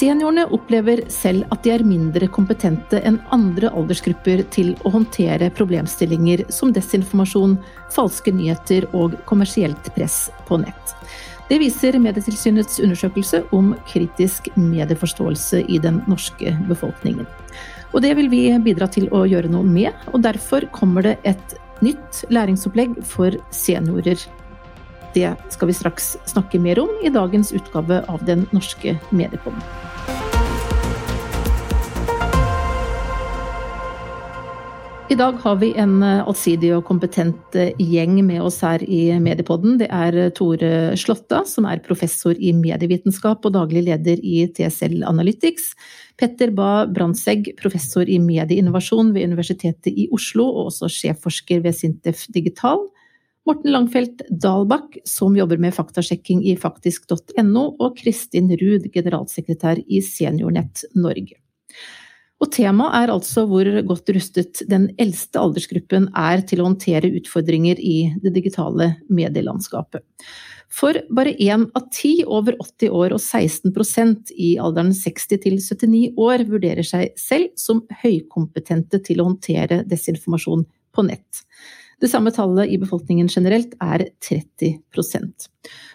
Seniorene opplever selv at de er mindre kompetente enn andre aldersgrupper til å håndtere problemstillinger som desinformasjon, falske nyheter og kommersielt press på nett. Det viser Medietilsynets undersøkelse om kritisk medieforståelse i den norske befolkningen. Og det vil vi bidra til å gjøre noe med, og derfor kommer det et nytt læringsopplegg for seniorer det skal vi straks snakke mer om i dagens utgave av Den norske mediepodden. I dag har vi en allsidig og kompetent gjeng med oss her i Mediepodden. Det er Tore Slåtta, som er professor i medievitenskap og daglig leder i TSL Analytics. Petter Ba Brandtzæg, professor i medieinnovasjon ved Universitetet i Oslo og også sjefforsker ved Sintef Digital. Morten Langfelt Dalbakk, som jobber med faktasjekking i faktisk.no, og Kristin Ruud, generalsekretær i Seniornett Norge. Og Temaet er altså hvor godt rustet den eldste aldersgruppen er til å håndtere utfordringer i det digitale medielandskapet. For bare én av ti over 80 år og 16% i alderen 60 til 79 år vurderer seg selv som høykompetente til å håndtere desinformasjon på nett. Det samme tallet i befolkningen generelt er 30%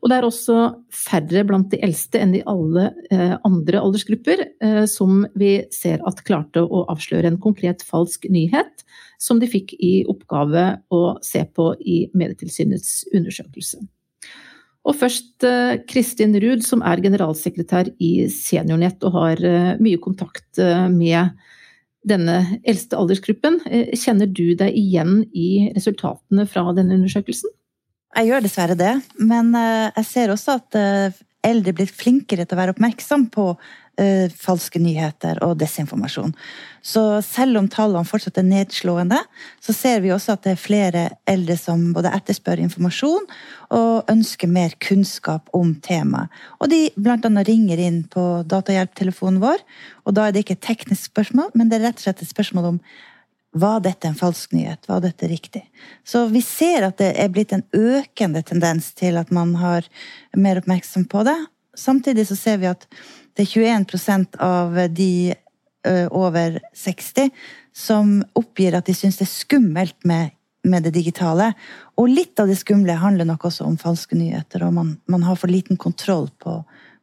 Og det er også færre blant de eldste enn i alle eh, andre aldersgrupper eh, som vi ser at klarte å avsløre en konkret falsk nyhet, som de fikk i oppgave å se på i Medietilsynets undersøkelse. Og først eh, Kristin Ruud, som er generalsekretær i Seniornett og har mye kontakt med denne eldste aldersgruppen. Eh, kjenner du deg igjen i resultatene fra denne undersøkelsen? Jeg gjør dessverre det, men eh, jeg ser også at eh, eldre blir flinkere til å være oppmerksom på falske nyheter og desinformasjon. Så selv om tallene fortsatt er nedslående, så ser vi også at det er flere eldre som både etterspør informasjon og ønsker mer kunnskap om temaet. Og de bl.a. ringer inn på datahjelptelefonen vår, og da er det ikke et teknisk spørsmål, men det er rett og slett et spørsmål om var dette en falsk nyhet? Var dette riktig? Så vi ser at det er blitt en økende tendens til at man har mer oppmerksom på det. Samtidig så ser vi at det er 21% av de over 60 som oppgir at de syns det er skummelt med, med, det digitale. Og litt av det skumle handler nok også om falske nyheter, og man, man har for liten kontroll på,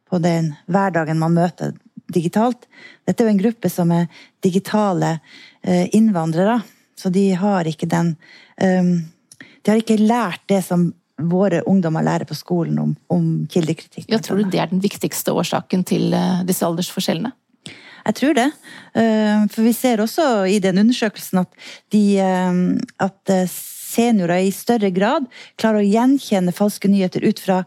på den hverdagen man møter digitalt. Dette er jo en gruppe som er digitale innvandrere, så de har ikke den um, De har ikke lært det som våre ungdommer lærer på skolen om, om kildekritikk. Ja, tror du det er den viktigste årsaken til eh, disse aldersforskjellene? Jeg tror det. Eh, for vi ser også i den undersøkelsen at, de, eh, at seniorer i større grad klarer å gjenkjenne falske nyheter ut fra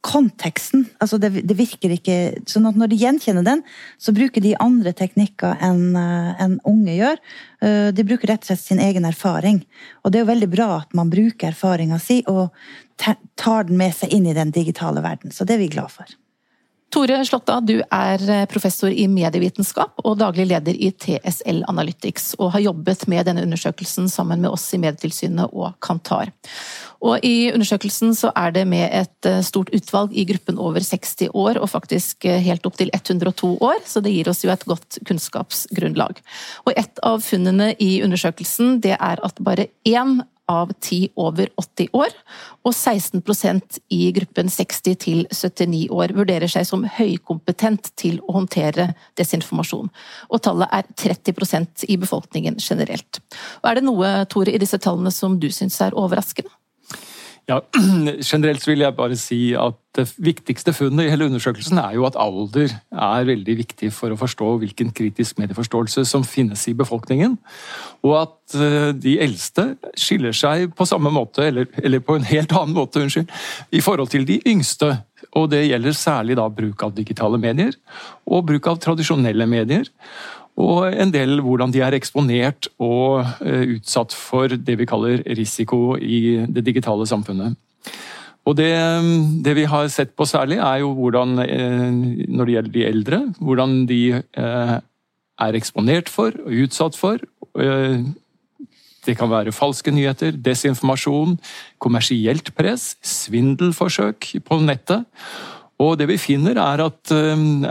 konteksten. Altså det, det, virker ikke sånn at Når de gjenkjenner den, så bruker de andre teknikker enn en unge gjør. Eh, de bruker rett og slett sin egen erfaring. Og det er jo veldig bra at man bruker erfaringa si og tar den med seg inn i den digitale verden. Så det er vi glad for. Tore Slåtta, du er eh, professor i medievitenskap og daglig leder i TSL Analytics, og har jobbet med denne undersøkelsen sammen med oss i Medietilsynet og Kantar. Og I undersøkelsen så er det med et eh, stort utvalg i gruppen over 60 år, og faktisk eh, helt opp til 102 år, så det gir oss jo et godt kunnskapsgrunnlag. Og Et av funnene i undersøkelsen det er at bare én av ti over 80 år, og 16% i gruppen 60 til 79 år vurderer seg som høykompetent til å håndtere desinformasjon. Og tallet er 30% i befolkningen generelt. Og er det noe, Tore, i disse tallene som du syns er overraskende? Ja, Generelt vil jeg bare si at det viktigste funnet i hele undersøkelsen er jo at alder er veldig viktig for å forstå hvilken kritisk medieforståelse som finnes i befolkningen. Og at eh, de eldste skiller seg på samme måte, eller, eller på en helt annen måte, unnskyld, i forhold til de yngste. Og det gjelder særlig da bruk av digitale medier og bruk av tradisjonelle medier og en del hvordan de er eksponert og eh, utsatt for det vi kaller risiko i det digitale samfunnet. Og det, det, vi har sett på særlig, er jo hvordan, eh, når det gjelder de eldre, hvordan de eh, er eksponert for og utsatt for. Det kan være falske nyheter, desinformasjon, kommersielt press, svindelforsøk på nettet. Og det vi finner, er at,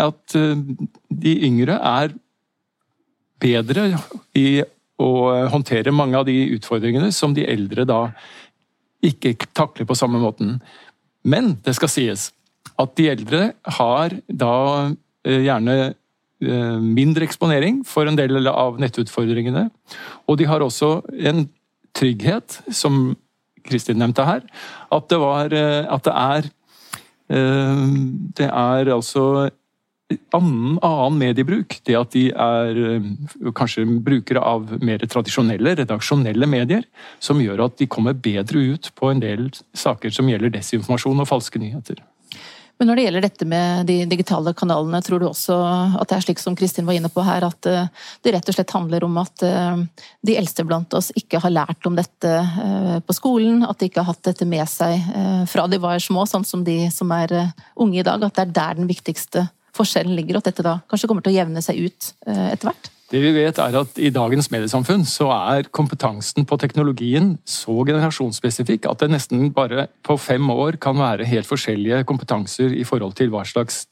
at de yngre er bedre i å håndtere mange av de utfordringene som de eldre da ikke takler på samme måten. Men det skal sies at de eldre har da gjerne mindre eksponering for en del av nettutfordringene. Og de har også en trygghet, som Kristin nevnte her, at det, var, at det er Det er altså annen, annen mediebruk. Det at de er kanskje brukere av mer tradisjonelle, redaksjonelle medier, som gjør at de kommer bedre ut på en del saker som gjelder desinformasjon og falske nyheter. Men når det gjelder dette med de digitale kanalene, tror du også at det er slik som Kristin var inne på her, at eh, det rett og slett handler om at eh, de eldste blant oss ikke har lært om dette eh, på skolen, at de ikke har hatt dette med seg fra de var små, sånn som de som er unge i dag, at det er der den viktigste forskjellen ligger, og at dette da kanskje kommer til å jevne seg ut etter hvert? Det vi vet er at I dagens mediesamfunn så er kompetansen på teknologien så generasjonsspesifikk at det nesten bare på fem år kan være helt forskjellige kompetanser i forhold til hva slags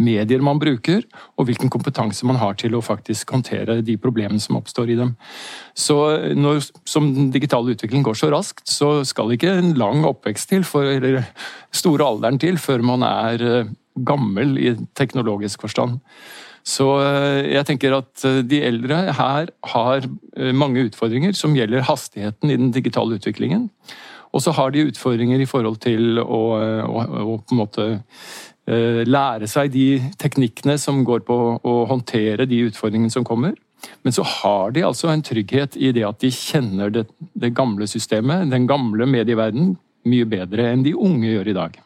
medier man bruker, og hvilken kompetanse man har til å faktisk håndtere de problemene som oppstår i dem. Så når, Som digitale utviklingen går så raskt, så skal ikke en lang oppvekst til, for, eller store alderen til, før man er eh, gammel i teknologisk forstand. Så eh, jeg tenker at eh, de eldre her har eh, mange utfordringer som gjelder hastigheten i den digitale utviklingen. Og så har de utfordringer i forhold til å, å, å på en måte lære seg de teknikkene som går på å håndtere de utfordringene som kommer. Men så har de altså en trygghet i det at de kjenner det, det gamle systemet, den gamle medieverdenen, mye bedre enn de unge gjør i dag.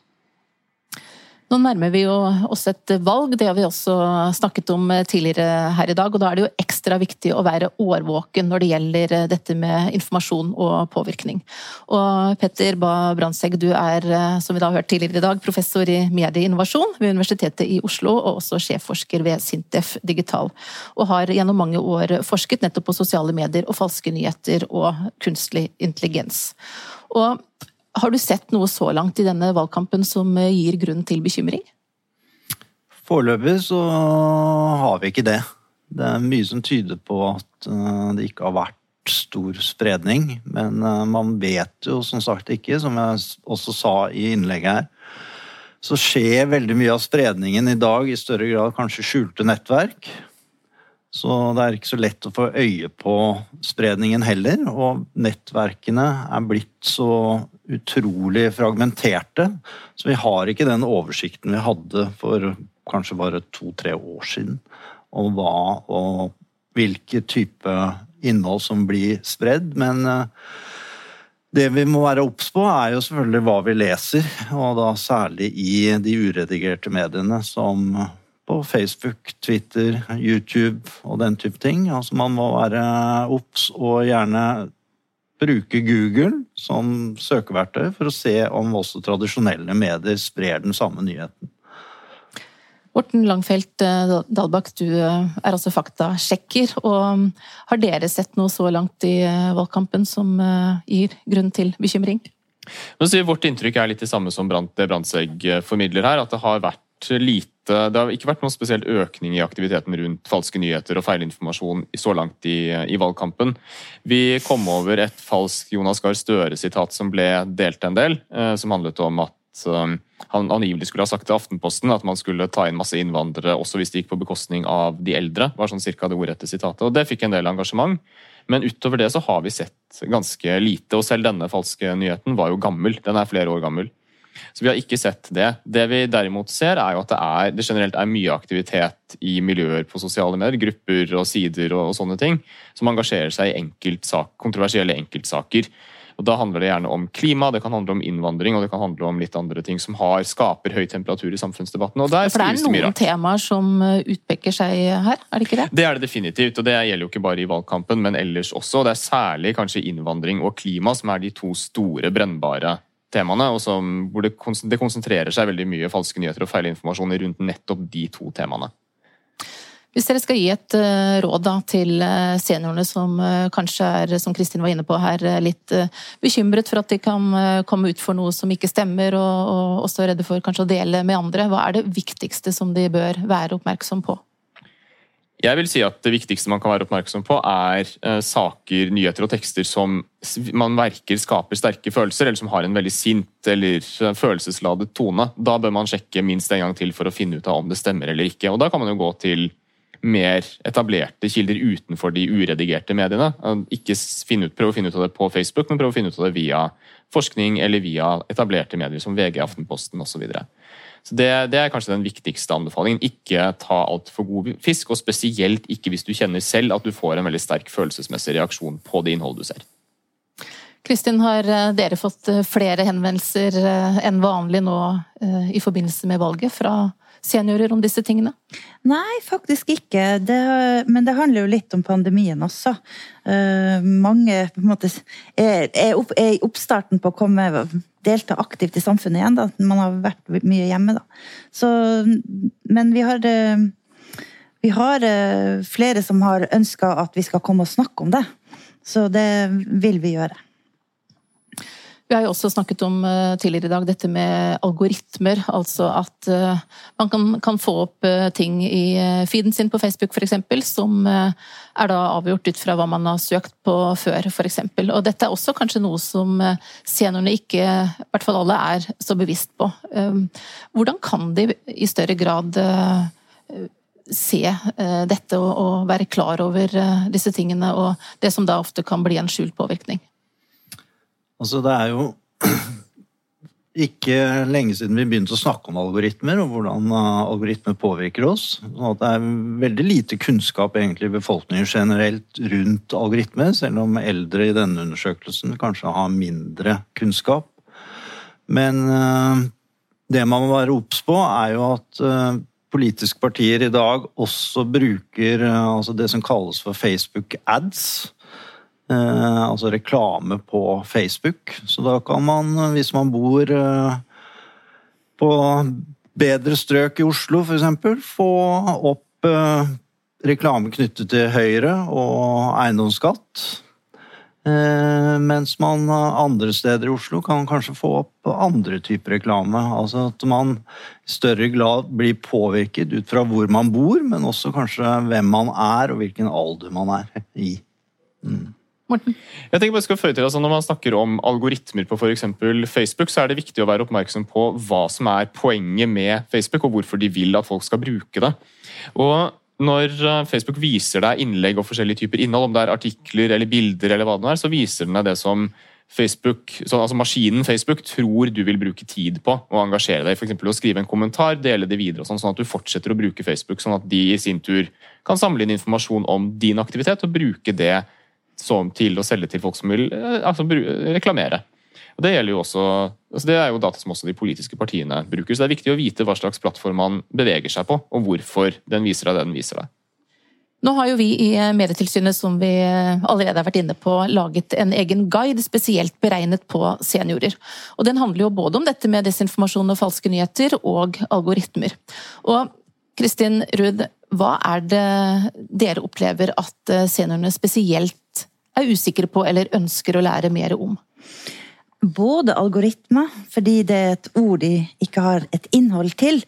Nå nærmer vi jo også et valg, det har vi også snakket om tidligere her i dag. og Da er det jo ekstra viktig å være årvåken når det gjelder dette med informasjon og påvirkning. Og Petter Ba Brandtzæg, du er, som vi da har hørt tidligere i dag, professor i medieinnovasjon ved Universitetet i Oslo, og også sjefforsker ved Sintef Digital. Og har gjennom mange år forsket nettopp på sosiale medier og falske nyheter og kunstig intelligens. Og har du sett noe så langt i denne valgkampen som eh, gir grunn til bekymring? Foreløpig så har vi ikke det. Det er mye som tyder på at eh, det ikke har vært stor spredning. Men eh, man vet jo som sagt ikke, som jeg også sa i innlegget her, så skjer veldig mye av spredningen i dag i større grad kanskje skjulte nettverk. Så det er ikke så lett å få øye på spredningen heller. Og nettverkene er blitt så utrolig fragmenterte, så vi har ikke den oversikten vi hadde for kanskje bare to-tre år siden om hva og hvilke type innhold som blir spredd. Men eh, det vi må være obs på, er jo selvfølgelig hva vi leser, og da særlig i de uredigerte mediene som på Facebook, Twitter, YouTube og den type ting. Altså Man må være obs og gjerne bruke Google som søkeverktøy for å se om også tradisjonelle medier sprer den samme nyheten. Morten Langfelt eh, Dalbakk, du eh, er altså faktasjekker. og Har dere sett noe så langt i eh, valgkampen som gir grunn til bekymring? Vårt inntrykk er litt det samme som det Brandtzæg formidler her. At det har vært lite Det har ikke vært noen spesiell økning i aktiviteten rundt falske nyheter og feilinformasjon så langt i, i valgkampen. Vi kom over et falsk Jonas Gahr Støre-sitat som ble delt en del, eh, som handlet om at eh, han angivelig skulle ha sagt til Aftenposten at man skulle ta inn masse innvandrere også hvis det gikk på bekostning av de eldre. var sånn cirka det ordrette sitatet, og Det fikk en del engasjement. Men utover det så har vi sett ganske lite, og selv denne falske nyheten var jo gammel. Den er flere år gammel. Så vi har ikke sett det. Det vi derimot ser, er jo at det, er, det generelt er mye aktivitet i miljøer på sosiale medier, grupper og sider og, og sånne ting, som engasjerer seg i enkeltsak, kontroversielle enkeltsaker. Og Da handler det gjerne om klima, det kan handle om innvandring og det kan handle om litt andre ting som har, skaper høy temperatur i samfunnsdebatten. Og der For det er noen temaer som eh, utpeker seg her, er det ikke det? Det er det definitivt, og det gjelder jo ikke bare i valgkampen, men ellers også. Det er særlig kanskje innvandring og klima som er de to store brennbare temaene, og som, hvor det, konsentrerer seg veldig mye falske nyheter og feilinformasjon rundt nettopp de to temaene. Hvis dere skal gi et uh, råd da, til uh, seniorene som uh, kanskje er, som Kristin var inne på her, litt bekymret for at de kan komme ut for noe som ikke stemmer, og, og også redde for kanskje å dele med andre, hva er det viktigste som de bør være oppmerksom på? Jeg vil si at Det viktigste man kan være oppmerksom på, er saker, nyheter og tekster som man verker skaper sterke følelser, eller som har en veldig sint eller følelsesladet tone. Da bør man sjekke minst en gang til for å finne ut av om det stemmer eller ikke. Og Da kan man jo gå til mer etablerte kilder utenfor de uredigerte mediene. Ikke ut, prøve å finne ut av det på Facebook, men prøve å finne ut av det via forskning eller via etablerte medier som VG, Aftenposten osv. Så det, det, er kanskje den viktigste anbefalingen. Ikke ta altfor god fisk, og spesielt ikke hvis du kjenner selv at du får en veldig sterk følelsesmessig reaksjon på det innholdet du ser. Kristin, har eh, dere fått eh, flere henvendelser eh, enn vanlig nå i forbindelse med valget fra seniorer om disse tingene? Nei, faktisk ikke. Det, men det handler jo litt om pandemien også. Uh, mange på en måte, er, er, opp, er, i oppstarten på å komme delta aktivt i samfunnet igjen. Da. Man har vært mye hjemme, da. Så, men vi har, uh, vi har uh, flere som har ønska at vi skal komme og snakke om det. Så det vil vi gjøre. Vi har jo også snakket om eh, tidligere i dag dette med algoritmer. Altså at eh, man kan, kan få opp eh, ting i feeden sin på Facebook f.eks. som er da avgjort ut fra hva man har søkt på før f.eks. Og dette er også kanskje noe som seniorene ikke, i hvert fall alle, er så bevisst på. Hvordan kan de i større grad se dette og være klar over disse tingene, og det som da ofte kan bli en skjult påvirkning? Altså, det er jo ikke lenge siden vi begynte å snakke om algoritmer og hvordan uh, algoritmer påvirker oss. Sånn at det er veldig lite kunnskap egentlig i befolkningen generelt rundt algoritmer, selv om eldre i denne undersøkelsen kanskje har mindre kunnskap. Men uh, det man må være obs på, er jo at uh, politiske partier i dag også bruker altså det som kalles for Facebook ads Eh, altså reklame på Facebook. Så da kan man, hvis man bor eh, på bedre strøk i Oslo f.eks., få opp eh, reklame knyttet til Høyre og eiendomsskatt. Mens man andre steder i Oslo kan kanskje få opp andre typer reklame. Altså at man i større grad blir påvirket ut fra hvor man bor, men også kanskje hvem man er og hvilken alder man er i. Mm. Morten? Jeg tenker bare skal føre til, altså Når man snakker om algoritmer på f.eks. Facebook, så er det viktig å være oppmerksom på hva som er poenget med Facebook, og hvorfor de vil at folk skal bruke det. Og når eh, Facebook viser deg innlegg og forskjellige typer innhold, om det er artikler eller bilder, eller hva det er, så viser den deg det som Facebook, så, altså maskinen Facebook tror du vil bruke tid på å engasjere deg. F.eks. å skrive en kommentar, dele det videre, sånn, sånn at du fortsetter å bruke Facebook. Sånn at de i sin tur kan samle inn informasjon om din aktivitet og bruke det som til å selge til folk som vil eh, altså, reklamere. Og Det jo også, altså det er jo data som også de politiske partiene bruker. Så det er viktig å vite hva slags plattform man beveger seg på, og hvorfor den viser deg det den viser deg. Nå har jo vi i Medietilsynet, som vi allerede har vært inne på, laget en egen guide spesielt beregnet på seniorer. Og Den handler jo både om dette med desinformasjon og falske nyheter, og algoritmer. Og Kristin Ruud, hva er det dere opplever at seniorene spesielt er usikre på eller ønsker å lære mer om? Både algoritmer, fordi det er et ord de ikke har et innhold til,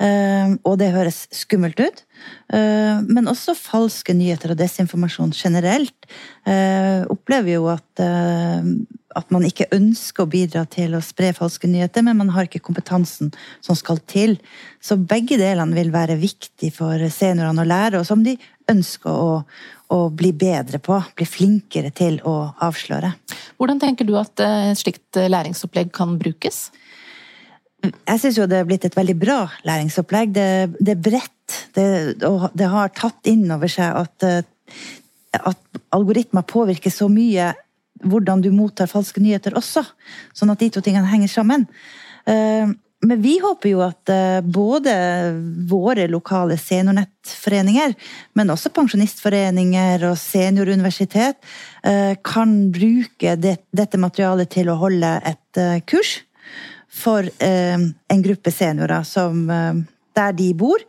eh, og det høres skummelt ut. Eh, men også falske nyheter og desinformasjon generelt. Eh, opplever jo at, at man ikke ønsker å bidra til å spre falske nyheter, men man har ikke kompetansen som skal til. Så begge delene vil være viktig for seniorene å lære, og som de ønsker å, å bli bedre på. Bli flinkere til å avsløre. Hvordan tenker du at eh, et slikt eh, læringsopplegg kan brukes? Jeg syns jo det er blitt et veldig bra læringsopplegg. Det, det er bredt. Det, og det har tatt inn over seg at, eh, at algoritmer påvirker så mye hvordan du mottar falske nyheter også. Sånn at de to tingene henger sammen. Men vi håper jo at eh, både våre lokale seniornettforeninger, men også pensjonistforeninger og senioruniversitet, eh, kan bruke dette materialet til å holde et eh, kurs for en gruppe seniorer som der de bor.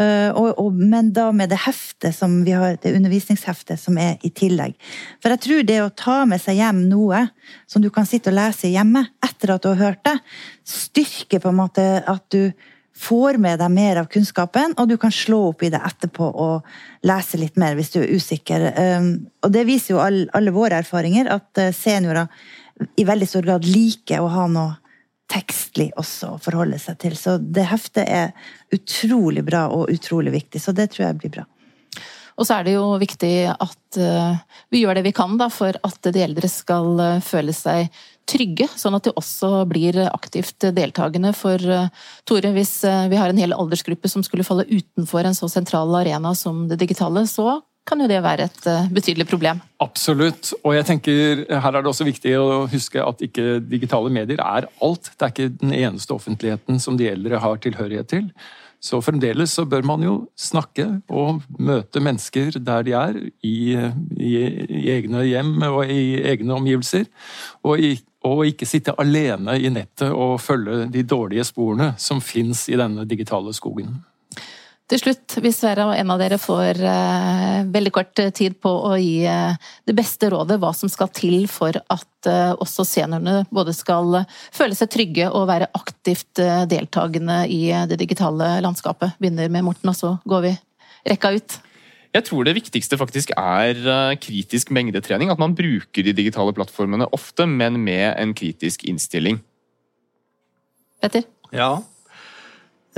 Uh, og, og, men da med det heftet som vi har, det undervisningsheftet som er i tillegg. For jeg tror det å ta med seg hjem noe som du kan sitte og lese hjemme etter at du har hørt det, styrker på en måte at du får med deg mer av kunnskapen, og du kan slå opp i det etterpå og lese litt mer hvis du er usikker. Um, og det viser jo alle, alle våre erfaringer, at uh, seniorer i veldig stor grad liker å ha noe tekstlig også å forholde seg til. Så det heftet er utrolig bra og utrolig viktig, så det tror jeg blir bra. Og så er det jo viktig at uh, vi gjør det vi kan da, for at de eldre skal uh, føle seg trygge, sånn at de også blir aktivt deltakende. For uh, Tore, hvis vi har en hel aldersgruppe som skulle falle utenfor en så sentral arena som det digitale, så kan jo det være et eh, betydelig problem. Absolutt. Og jeg tenker her er det også viktig å huske at ikke digitale medier er alt. Det er ikke den eneste offentligheten som de eldre har tilhørighet til. Så fremdeles så bør man jo snakke og møte mennesker der de er, i, i, i egne hjem og i egne omgivelser. Og, i, og, ikke sitte alene i nettet og følge de dårlige sporene som fins i denne digitale skogen. Til slutt, hvis hver og en av dere får uh, veldig kort tid på å gi uh, det beste rådet, hva som skal til for at uh, også seniorene både skal føle seg trygge og være aktivt deltakende i det digitale landskapet. Begynner med Morten, og så går vi rekka ut. Jeg tror det viktigste faktisk er kritisk mengdetrening. At man bruker de digitale plattformene ofte, men med en kritisk innstilling. Petter? Ja, Eh,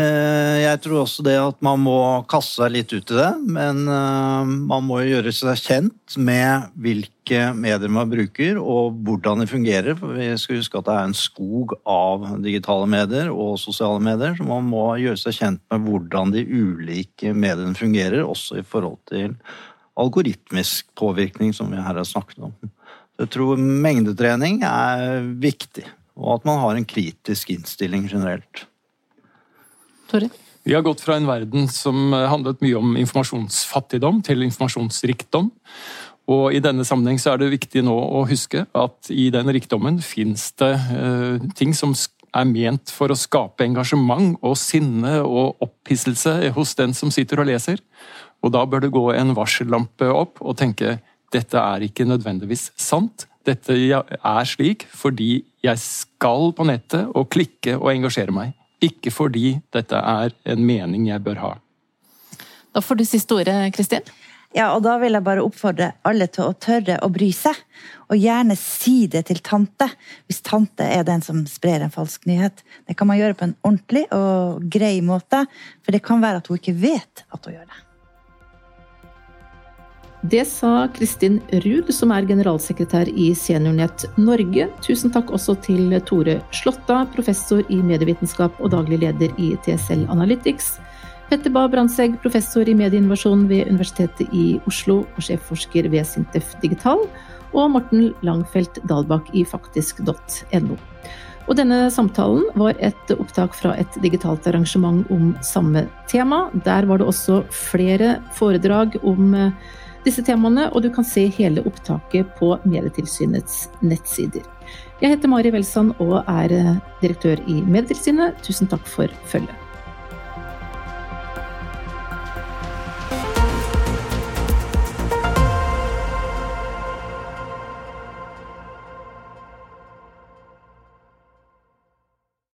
jeg tror også det at man må kaste seg litt ut i det, men eh, man må gjøre seg kjent med hvilke medier man bruker og hvordan de fungerer. For vi skal huske at det er en skog av digitale medier og sosiale medier, så man må gjøre seg kjent med hvordan de ulike mediene fungerer, også i forhold til algoritmisk påvirkning, som vi her har snakket om. Jeg tror mengdetrening er viktig, og at man har en kritisk innstilling generelt. Tore? Vi har gått fra en verden som handlet mye om informasjonsfattigdom til informasjonsrikdom. Og I denne sammenheng så er det viktig nå å huske at i den rikdommen fins det eh, ting som er ment for å skape engasjement og sinne og opphisselse hos den som sitter og leser. Og da bør det gå en varsellampe opp og tenke dette er ikke nødvendigvis sant. Dette er slik fordi jeg skal på nettet og klikke og engasjere meg. Ikke fordi dette er en mening jeg bør ha. Da får du siste ordet, Kristin. Ja, og da vil jeg bare oppfordre alle til å tørre å bry seg. Og gjerne si det til tante, hvis tante er den som sprer en falsk nyhet. Det kan man gjøre på en ordentlig og grei måte, for det kan være at hun ikke vet at hun gjør det. Det sa Kristin Ruud, som er generalsekretær i Seniornett Norge. Tusen takk også til Tore Slåtta, professor i medievitenskap og daglig leder i TSL Analytics. Petter Bae Brandtzæg, professor i medieinnovasjon ved Universitetet i Oslo og sjefforsker ved Sintef Digital. Og Morten Langfelt Dalbakk i faktisk.no. Og denne samtalen var et opptak fra et digitalt arrangement om samme tema. Der var det også flere foredrag om disse temaene, og du kan se hele opptaket på Medietilsynets nettsider. Jeg heter Mari Welsand og er eh, direktør i Medietilsynet. Tusen takk for følget.